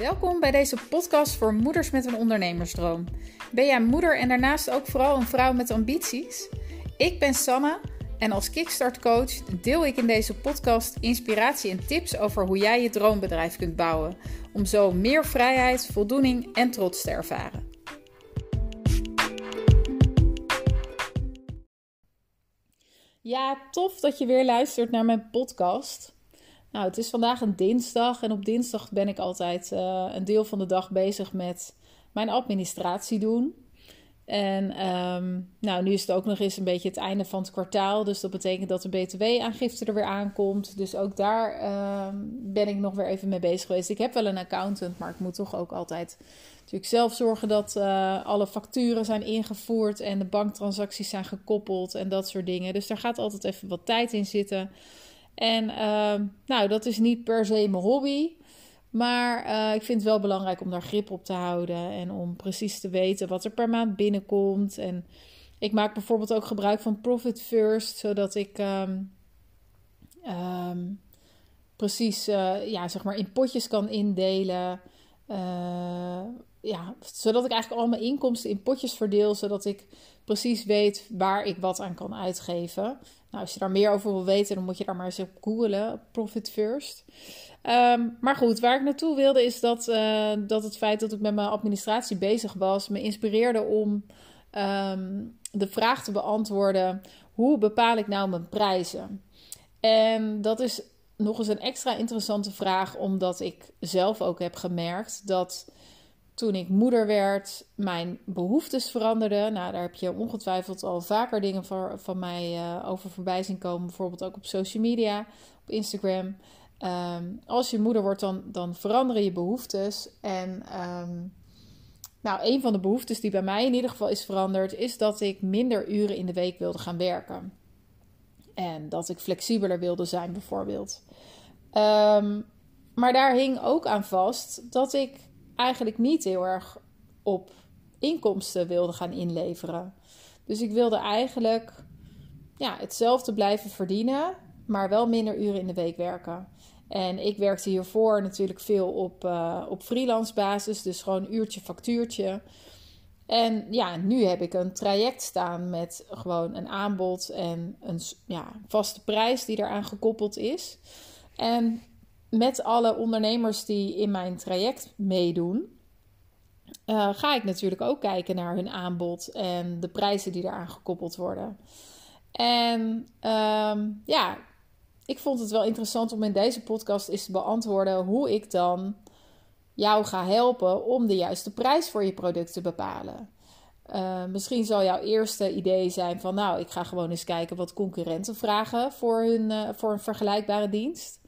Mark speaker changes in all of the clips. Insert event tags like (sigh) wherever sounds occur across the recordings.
Speaker 1: Welkom bij deze podcast voor moeders met een ondernemersdroom. Ben jij moeder en daarnaast ook vooral een vrouw met ambities? Ik ben Sanne en als Kickstart coach deel ik in deze podcast inspiratie en tips over hoe jij je droombedrijf kunt bouwen om zo meer vrijheid, voldoening en trots te ervaren. Ja, tof dat je weer luistert naar mijn podcast. Nou, het is vandaag een dinsdag en op dinsdag ben ik altijd uh, een deel van de dag bezig met mijn administratie doen. En um, nou, nu is het ook nog eens een beetje het einde van het kwartaal. Dus dat betekent dat de BTW-aangifte er weer aankomt. Dus ook daar uh, ben ik nog weer even mee bezig geweest. Ik heb wel een accountant, maar ik moet toch ook altijd natuurlijk zelf zorgen dat uh, alle facturen zijn ingevoerd en de banktransacties zijn gekoppeld en dat soort dingen. Dus daar gaat altijd even wat tijd in zitten. En uh, nou, dat is niet per se mijn hobby. Maar uh, ik vind het wel belangrijk om daar grip op te houden. En om precies te weten wat er per maand binnenkomt. En ik maak bijvoorbeeld ook gebruik van Profit First. Zodat ik um, um, precies uh, ja, zeg maar in potjes kan indelen. Uh, ja, zodat ik eigenlijk al mijn inkomsten in potjes verdeel. Zodat ik precies weet waar ik wat aan kan uitgeven. Nou, als je daar meer over wil weten, dan moet je daar maar eens op googelen. Profit First. Um, maar goed, waar ik naartoe wilde is dat, uh, dat het feit dat ik met mijn administratie bezig was, me inspireerde om um, de vraag te beantwoorden: hoe bepaal ik nou mijn prijzen? En dat is nog eens een extra interessante vraag, omdat ik zelf ook heb gemerkt dat toen ik moeder werd, mijn behoeftes veranderden. Nou, daar heb je ongetwijfeld al vaker dingen voor, van mij uh, over voorbij zien komen. Bijvoorbeeld ook op social media, op Instagram. Um, als je moeder wordt, dan, dan veranderen je behoeftes. En um, nou, een van de behoeftes die bij mij in ieder geval is veranderd, is dat ik minder uren in de week wilde gaan werken. En dat ik flexibeler wilde zijn, bijvoorbeeld. Um, maar daar hing ook aan vast dat ik eigenlijk niet heel erg op inkomsten wilde gaan inleveren. Dus ik wilde eigenlijk ja, hetzelfde blijven verdienen, maar wel minder uren in de week werken. En ik werkte hiervoor natuurlijk veel op, uh, op freelance basis, dus gewoon uurtje factuurtje. En ja, nu heb ik een traject staan met gewoon een aanbod en een ja, vaste prijs die eraan gekoppeld is. En met alle ondernemers die in mijn traject meedoen, uh, ga ik natuurlijk ook kijken naar hun aanbod en de prijzen die eraan gekoppeld worden. En um, ja, ik vond het wel interessant om in deze podcast eens te beantwoorden hoe ik dan jou ga helpen om de juiste prijs voor je product te bepalen. Uh, misschien zal jouw eerste idee zijn van nou, ik ga gewoon eens kijken wat concurrenten vragen voor, hun, uh, voor een vergelijkbare dienst.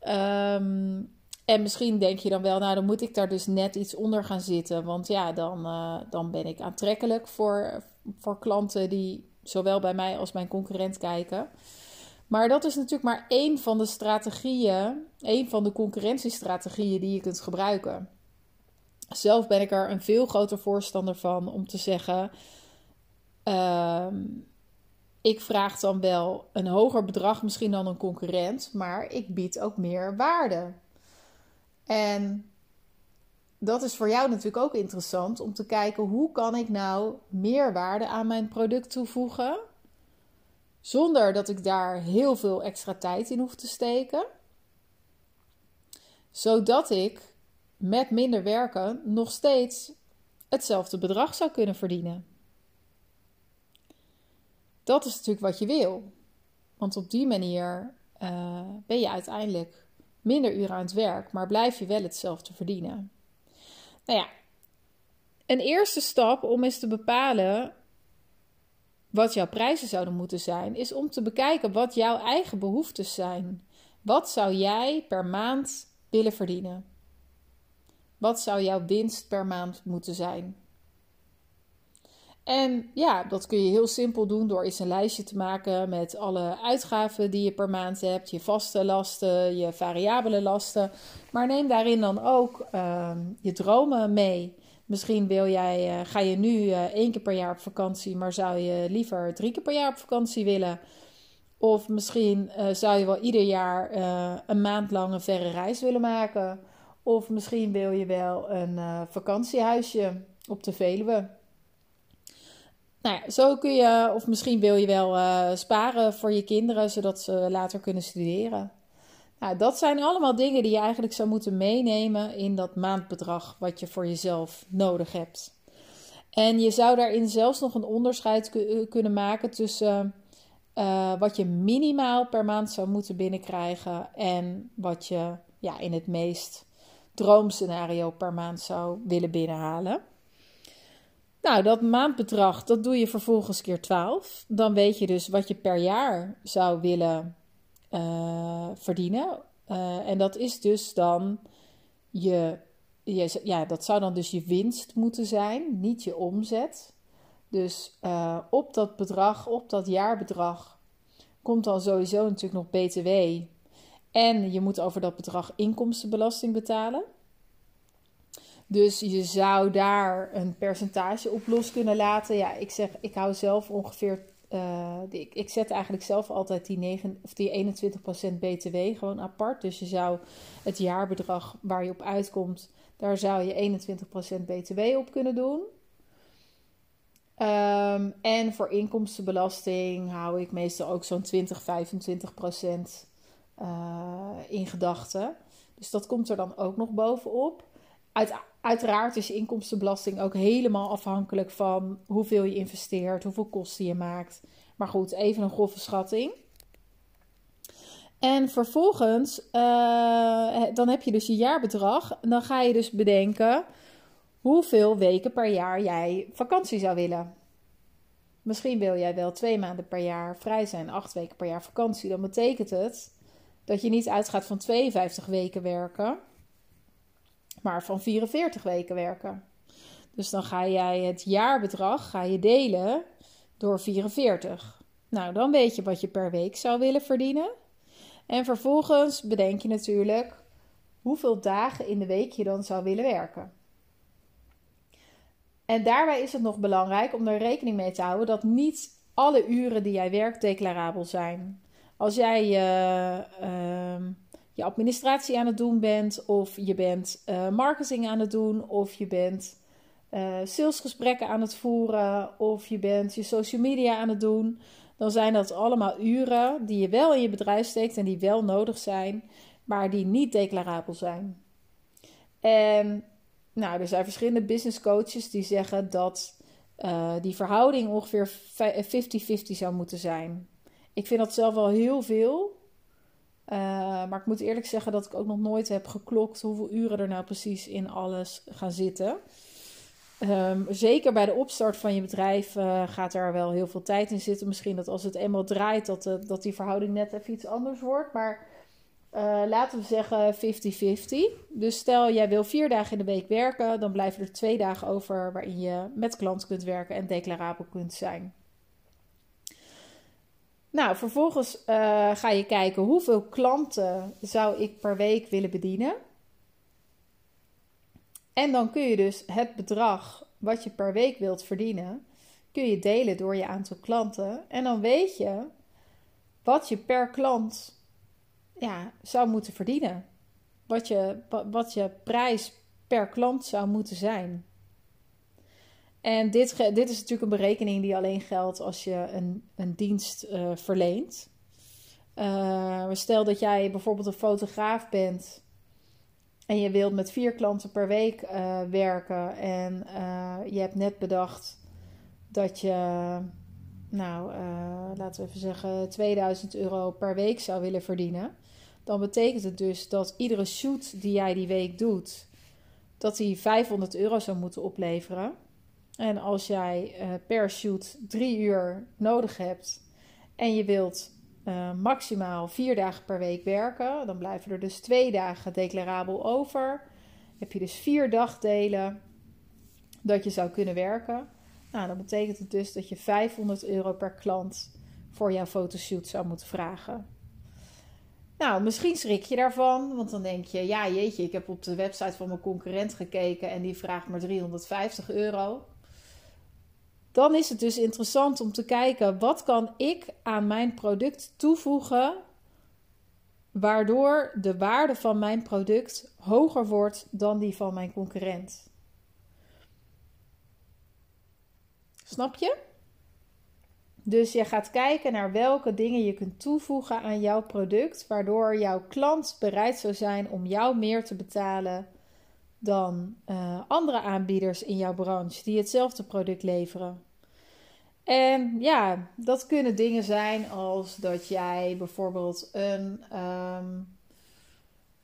Speaker 1: Um, en misschien denk je dan wel, nou dan moet ik daar dus net iets onder gaan zitten. Want ja, dan, uh, dan ben ik aantrekkelijk voor, voor klanten die zowel bij mij als mijn concurrent kijken. Maar dat is natuurlijk maar één van de strategieën, één van de concurrentiestrategieën die je kunt gebruiken. Zelf ben ik er een veel groter voorstander van om te zeggen: uh, ik vraag dan wel een hoger bedrag misschien dan een concurrent, maar ik bied ook meer waarde. En dat is voor jou natuurlijk ook interessant om te kijken hoe kan ik nou meer waarde aan mijn product toevoegen zonder dat ik daar heel veel extra tijd in hoef te steken. Zodat ik met minder werken nog steeds hetzelfde bedrag zou kunnen verdienen. Dat is natuurlijk wat je wil. Want op die manier uh, ben je uiteindelijk minder uren aan het werk, maar blijf je wel hetzelfde verdienen. Nou ja, een eerste stap om eens te bepalen wat jouw prijzen zouden moeten zijn, is om te bekijken wat jouw eigen behoeftes zijn. Wat zou jij per maand willen verdienen? Wat zou jouw winst per maand moeten zijn? En ja, dat kun je heel simpel doen door eens een lijstje te maken met alle uitgaven die je per maand hebt, je vaste lasten, je variabele lasten. Maar neem daarin dan ook uh, je dromen mee. Misschien wil jij, uh, ga je nu uh, één keer per jaar op vakantie, maar zou je liever drie keer per jaar op vakantie willen? Of misschien uh, zou je wel ieder jaar een maand lang een verre reis willen maken. Of misschien wil je wel een vakantiehuisje op de Veluwe. Nou ja, zo kun je, of misschien wil je wel uh, sparen voor je kinderen, zodat ze later kunnen studeren. Nou, dat zijn allemaal dingen die je eigenlijk zou moeten meenemen in dat maandbedrag wat je voor jezelf nodig hebt. En je zou daarin zelfs nog een onderscheid kunnen maken tussen uh, wat je minimaal per maand zou moeten binnenkrijgen en wat je ja, in het meest droomscenario per maand zou willen binnenhalen. Nou, dat maandbedrag, dat doe je vervolgens keer 12. Dan weet je dus wat je per jaar zou willen uh, verdienen. Uh, en dat is dus dan je, je, ja, dat zou dan dus je winst moeten zijn, niet je omzet. Dus uh, op dat bedrag, op dat jaarbedrag, komt dan sowieso natuurlijk nog BTW. En je moet over dat bedrag inkomstenbelasting betalen. Dus je zou daar een percentage op los kunnen laten. Ja, ik zeg, ik hou zelf ongeveer. Uh, ik, ik zet eigenlijk zelf altijd die, 9, of die 21% BTW gewoon apart. Dus je zou het jaarbedrag waar je op uitkomt, daar zou je 21% BTW op kunnen doen. Um, en voor inkomstenbelasting hou ik meestal ook zo'n 20, 25 procent uh, in gedachten. Dus dat komt er dan ook nog bovenop. Uit, uiteraard is inkomstenbelasting ook helemaal afhankelijk van hoeveel je investeert, hoeveel kosten je maakt. Maar goed, even een grove schatting. En vervolgens, uh, dan heb je dus je jaarbedrag. Dan ga je dus bedenken hoeveel weken per jaar jij vakantie zou willen. Misschien wil jij wel twee maanden per jaar vrij zijn, acht weken per jaar vakantie. Dan betekent het dat je niet uitgaat van 52 weken werken, maar van 44 weken werken. Dus dan ga jij het jaarbedrag ga je delen door 44. Nou, dan weet je wat je per week zou willen verdienen. En vervolgens bedenk je natuurlijk hoeveel dagen in de week je dan zou willen werken. En daarbij is het nog belangrijk om er rekening mee te houden dat niet alle uren die jij werkt declarabel zijn. Als jij je, uh, je administratie aan het doen bent, of je bent uh, marketing aan het doen, of je bent uh, salesgesprekken aan het voeren, of je bent je social media aan het doen, dan zijn dat allemaal uren die je wel in je bedrijf steekt en die wel nodig zijn, maar die niet declarabel zijn. En nou, er zijn verschillende business coaches die zeggen dat uh, die verhouding ongeveer 50-50 zou moeten zijn. Ik vind dat zelf wel heel veel. Uh, maar ik moet eerlijk zeggen dat ik ook nog nooit heb geklokt hoeveel uren er nou precies in alles gaan zitten. Um, zeker bij de opstart van je bedrijf uh, gaat er wel heel veel tijd in zitten. Misschien dat als het eenmaal draait, dat, de, dat die verhouding net even iets anders wordt. Maar laten we zeggen 50-50. Dus stel jij wil vier dagen in de week werken, dan blijven er twee dagen over waarin je met klant kunt werken en declarabel kunt zijn. Nou, vervolgens uh, ga je kijken hoeveel klanten zou ik per week willen bedienen. En dan kun je dus het bedrag wat je per week wilt verdienen, kun je delen door je aantal klanten. En dan weet je wat je per klant ja, zou moeten verdienen. Wat je, wat je prijs per klant zou moeten zijn. En dit, dit is natuurlijk een berekening die alleen geldt als je een, een dienst uh, verleent. Uh, stel dat jij bijvoorbeeld een fotograaf bent en je wilt met vier klanten per week uh, werken en je hebt net bedacht dat je, nou, laten we even zeggen, 2000 euro per week zou willen verdienen dan betekent het dus dat iedere shoot die jij die week doet, dat die 500 euro zou moeten opleveren. En als jij uh, per shoot drie uur nodig hebt en je wilt uh, maximaal vier dagen per week werken, dan blijven er dus twee dagen declarabel over. Heb je dus vier dagdelen dat je zou kunnen werken. Nou, dan betekent het dus dat je 500 euro per klant voor jouw fotoshoot zou moeten vragen. Nou, misschien schrik je daarvan, want dan denk je, ja jeetje, ik heb op de website van mijn concurrent gekeken en die vraagt maar 350 euro. Dan is het dus interessant om te kijken, wat kan ik aan mijn product toevoegen waardoor de waarde van mijn product hoger wordt dan die van mijn concurrent. Snap je? Dus je gaat kijken naar welke dingen je kunt toevoegen aan jouw product, waardoor jouw klant bereid zou zijn om jou meer te betalen dan uh, andere aanbieders in jouw branche die hetzelfde product leveren. En ja, dat kunnen dingen zijn als dat jij bijvoorbeeld een um,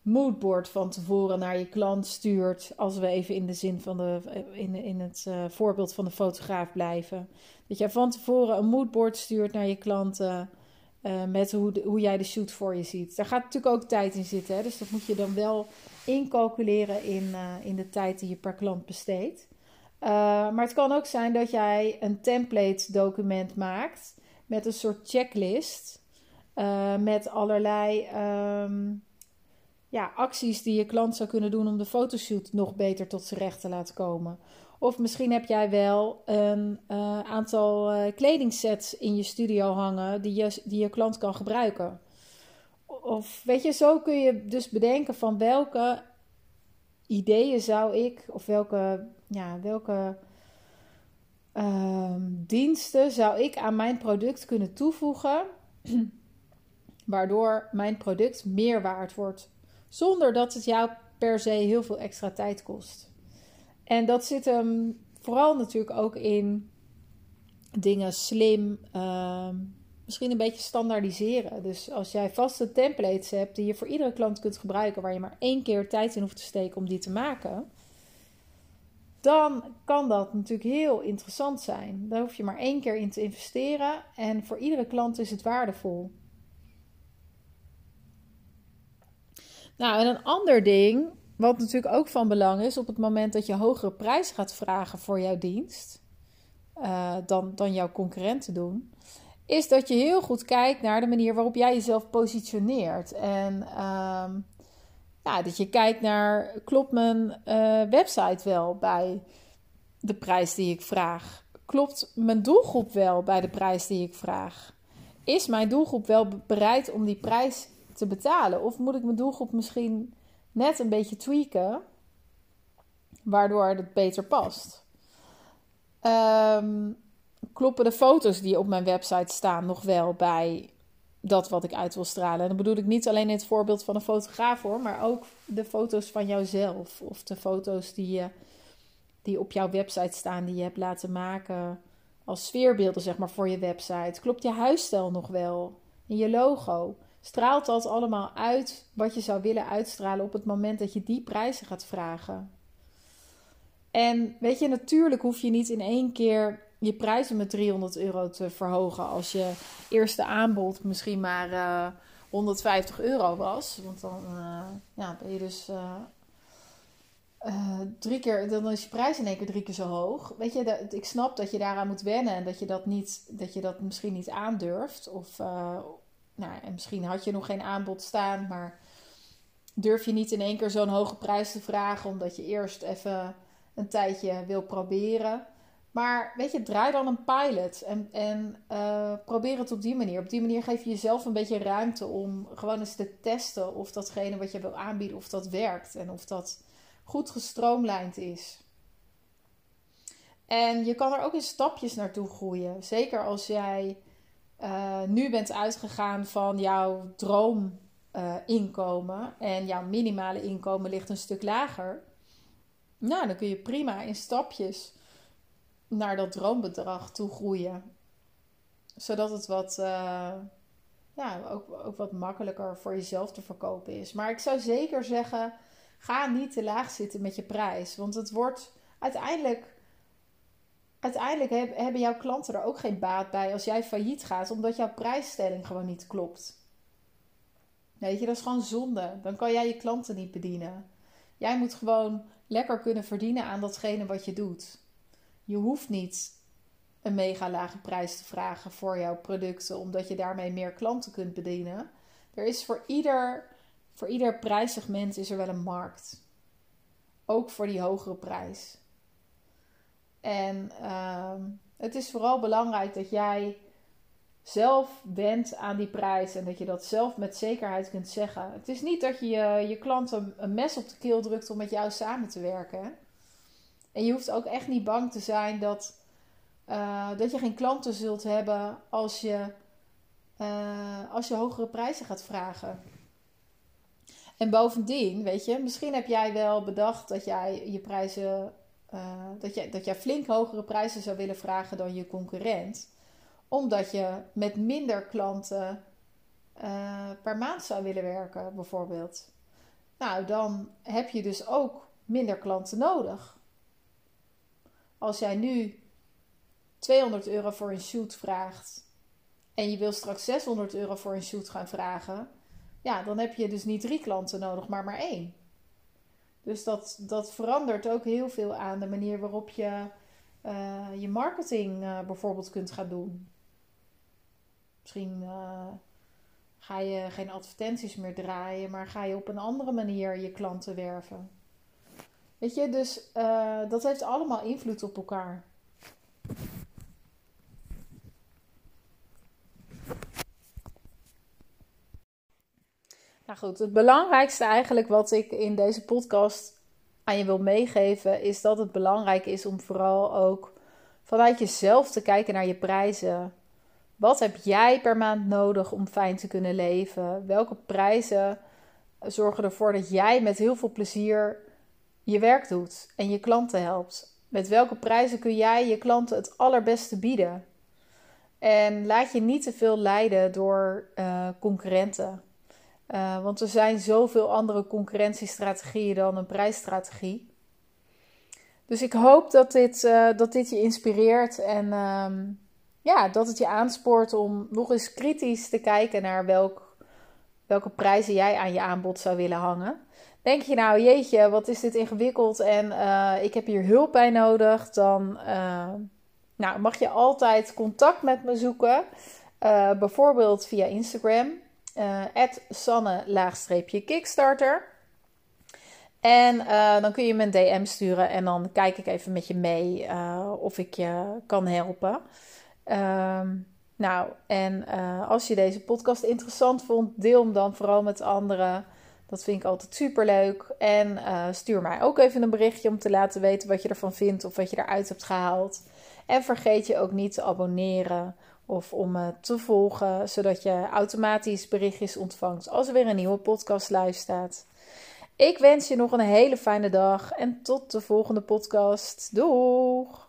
Speaker 1: moodboard van tevoren naar je klant stuurt. Als we even in de zin van de, in, in het uh, voorbeeld van de fotograaf blijven. Dat jij van tevoren een moodboard stuurt naar je klanten. Uh, met hoe, hoe jij de shoot voor je ziet. Daar gaat natuurlijk ook tijd in zitten. Hè? Dus dat moet je dan wel incalculeren in, uh, in de tijd die je per klant besteedt. Uh, maar het kan ook zijn dat jij een template document maakt met een soort checklist. met allerlei um, ja, acties die je klant zou kunnen doen om de fotoshoot nog beter tot zijn recht te laten komen. Of misschien heb jij wel een uh, aantal kledingsets in je studio hangen die je, die je klant kan gebruiken. Of weet je, zo kun je dus bedenken van welke ideeën zou ik, of welke, ja, welke uh, diensten zou ik aan mijn product kunnen toevoegen, (clears throat) waardoor mijn product meer waard wordt. Zonder dat het jou per se heel veel extra tijd kost. En dat zit hem vooral natuurlijk ook in dingen slim, uh, misschien een beetje standaardiseren. Dus als jij vaste templates hebt die je voor iedere klant kunt gebruiken, waar je maar één keer tijd in hoeft te steken om die te maken, dan kan dat natuurlijk heel interessant zijn. Daar hoef je maar één keer in te investeren en voor iedere klant is het waardevol. Nou, en een ander ding, wat natuurlijk ook van belang is op het moment dat je hogere prijs gaat vragen voor jouw dienst, uh, dan, dan jouw concurrenten doen, is dat je heel goed kijkt naar de manier waarop jij jezelf positioneert. En uh, ja, dat je kijkt naar, klopt mijn uh, website wel bij de prijs die ik vraag? Klopt mijn doelgroep wel bij de prijs die ik vraag? Is mijn doelgroep wel bereid om die prijs te betalen? Of moet ik mijn doelgroep misschien net een beetje tweaken, waardoor het beter past? Um, kloppen de foto's die op mijn website staan nog wel bij dat wat ik uit wil stralen? En dan bedoel ik niet alleen het voorbeeld van een fotograaf hoor, maar ook de foto's van jouzelf. Of de foto's die, je, die op jouw website staan, die je hebt laten maken als sfeerbeelden zeg maar voor je website. Klopt je huisstijl nog wel? En je logo? straalt dat allemaal uit wat je zou willen uitstralen op het moment dat je die prijzen gaat vragen. En weet je, natuurlijk hoef je niet in één keer je prijzen met 300 euro te verhogen als je eerste aanbod misschien maar uh, eh, 150 euro was. Want dan uh, ja, ben je dus uh, drie keer, dan is je prijs in één keer drie keer zo hoog. Weet je, dat, ik snap dat je daaraan moet wennen en dat je dat, niet, dat je dat misschien niet aandurft. Of, nou, en misschien had je nog geen aanbod staan, maar durf je niet in één keer zo'n hoge prijs te vragen, omdat je eerst even een tijdje wil proberen. Maar weet je, draai dan een pilot en, en uh, probeer het op die manier. Op die manier geef je jezelf een beetje ruimte om gewoon eens te testen of datgene wat je wil aanbieden, of dat werkt en of dat goed gestroomlijnd is. En je kan er ook in stapjes naartoe groeien. Zeker als jij uh, nu bent uitgegaan van jouw droominkomen uh, en jouw minimale inkomen ligt een stuk lager, nou, dan kun je prima in stapjes naar dat droombedrag toe groeien. Zodat het wat, uh, ja, ook, ook wat makkelijker voor jezelf te verkopen is. Maar ik zou zeker zeggen, ga niet te laag zitten met je prijs. Want het wordt uiteindelijk uiteindelijk hebben jouw klanten er ook geen baat bij als jij failliet gaat, omdat jouw prijsstelling gewoon niet klopt. Weet je, dat is gewoon zonde. Dan kan jij je klanten niet bedienen. Jij moet gewoon lekker kunnen verdienen aan datgene wat je doet. Je hoeft niet een mega lage prijs te vragen voor jouw producten, omdat je daarmee meer klanten kunt bedienen. Er is voor ieder, voor ieder prijssegment is er wel een markt. Ook voor die hogere prijs. En uh, het is vooral belangrijk dat jij zelf bent aan die prijs en dat je dat zelf met zekerheid kunt zeggen. Het is niet dat je je, je klanten een mes op de keel drukt om met jou samen te werken. En je hoeft ook echt niet bang te zijn dat, uh, dat je geen klanten zult hebben als je, uh, als je hogere prijzen gaat vragen. En bovendien, weet je, misschien heb jij wel bedacht dat jij je prijzen, uh, dat, jij, dat jij flink hogere prijzen zou willen vragen dan je concurrent omdat je met minder klanten per maand zou willen werken, bijvoorbeeld. Nou, dan heb je dus ook minder klanten nodig. Als jij nu 200 euro voor een shoot vraagt en je wil straks 600 euro voor een shoot gaan vragen, ja, dan heb je dus niet drie klanten nodig, maar maar één. Dus dat, dat verandert ook heel veel aan de manier waarop je uh, je marketing uh, bijvoorbeeld kunt gaan doen. Misschien uh, ga je geen advertenties meer draaien, maar ga je op een andere manier je klanten werven. Weet je, dus uh, dat heeft allemaal invloed op elkaar. Nou goed, het belangrijkste eigenlijk wat ik in deze podcast aan je wil meegeven, is dat het belangrijk is om vooral ook vanuit jezelf te kijken naar je prijzen. Wat heb jij per maand nodig om fijn te kunnen leven? Welke prijzen zorgen ervoor dat jij met heel veel plezier je werk doet en je klanten helpt? Met welke prijzen kun jij je klanten het allerbeste bieden? En laat je niet te veel leiden door uh, concurrenten. Uh, want er zijn zoveel andere concurrentiestrategieën dan een prijsstrategie. Dus ik hoop dat dit, uh, dat dit je inspireert en ehm, ja, dat het je aanspoort om nog eens kritisch te kijken naar welk, welke prijzen jij aan je aanbod zou willen hangen. Denk je nou, jeetje, wat is dit ingewikkeld en uh, ik heb hier hulp bij nodig, dan uh, nou, mag je altijd contact met me zoeken. Uh, bijvoorbeeld via Instagram, sanne-kickstarter. En dan kun je me een DM sturen en dan kijk ik even met je mee of ik je kan helpen. Um, nou, en als je deze podcast interessant vond, deel hem dan vooral met anderen. Dat vind ik altijd super leuk. En uh, stuur mij ook even een berichtje om te laten weten wat je ervan vindt of wat je eruit hebt gehaald. En vergeet je ook niet te abonneren of om me te volgen, zodat je automatisch berichtjes ontvangt als er weer een nieuwe podcast live staat. Ik wens je nog een hele fijne dag en tot de volgende podcast. Doeg!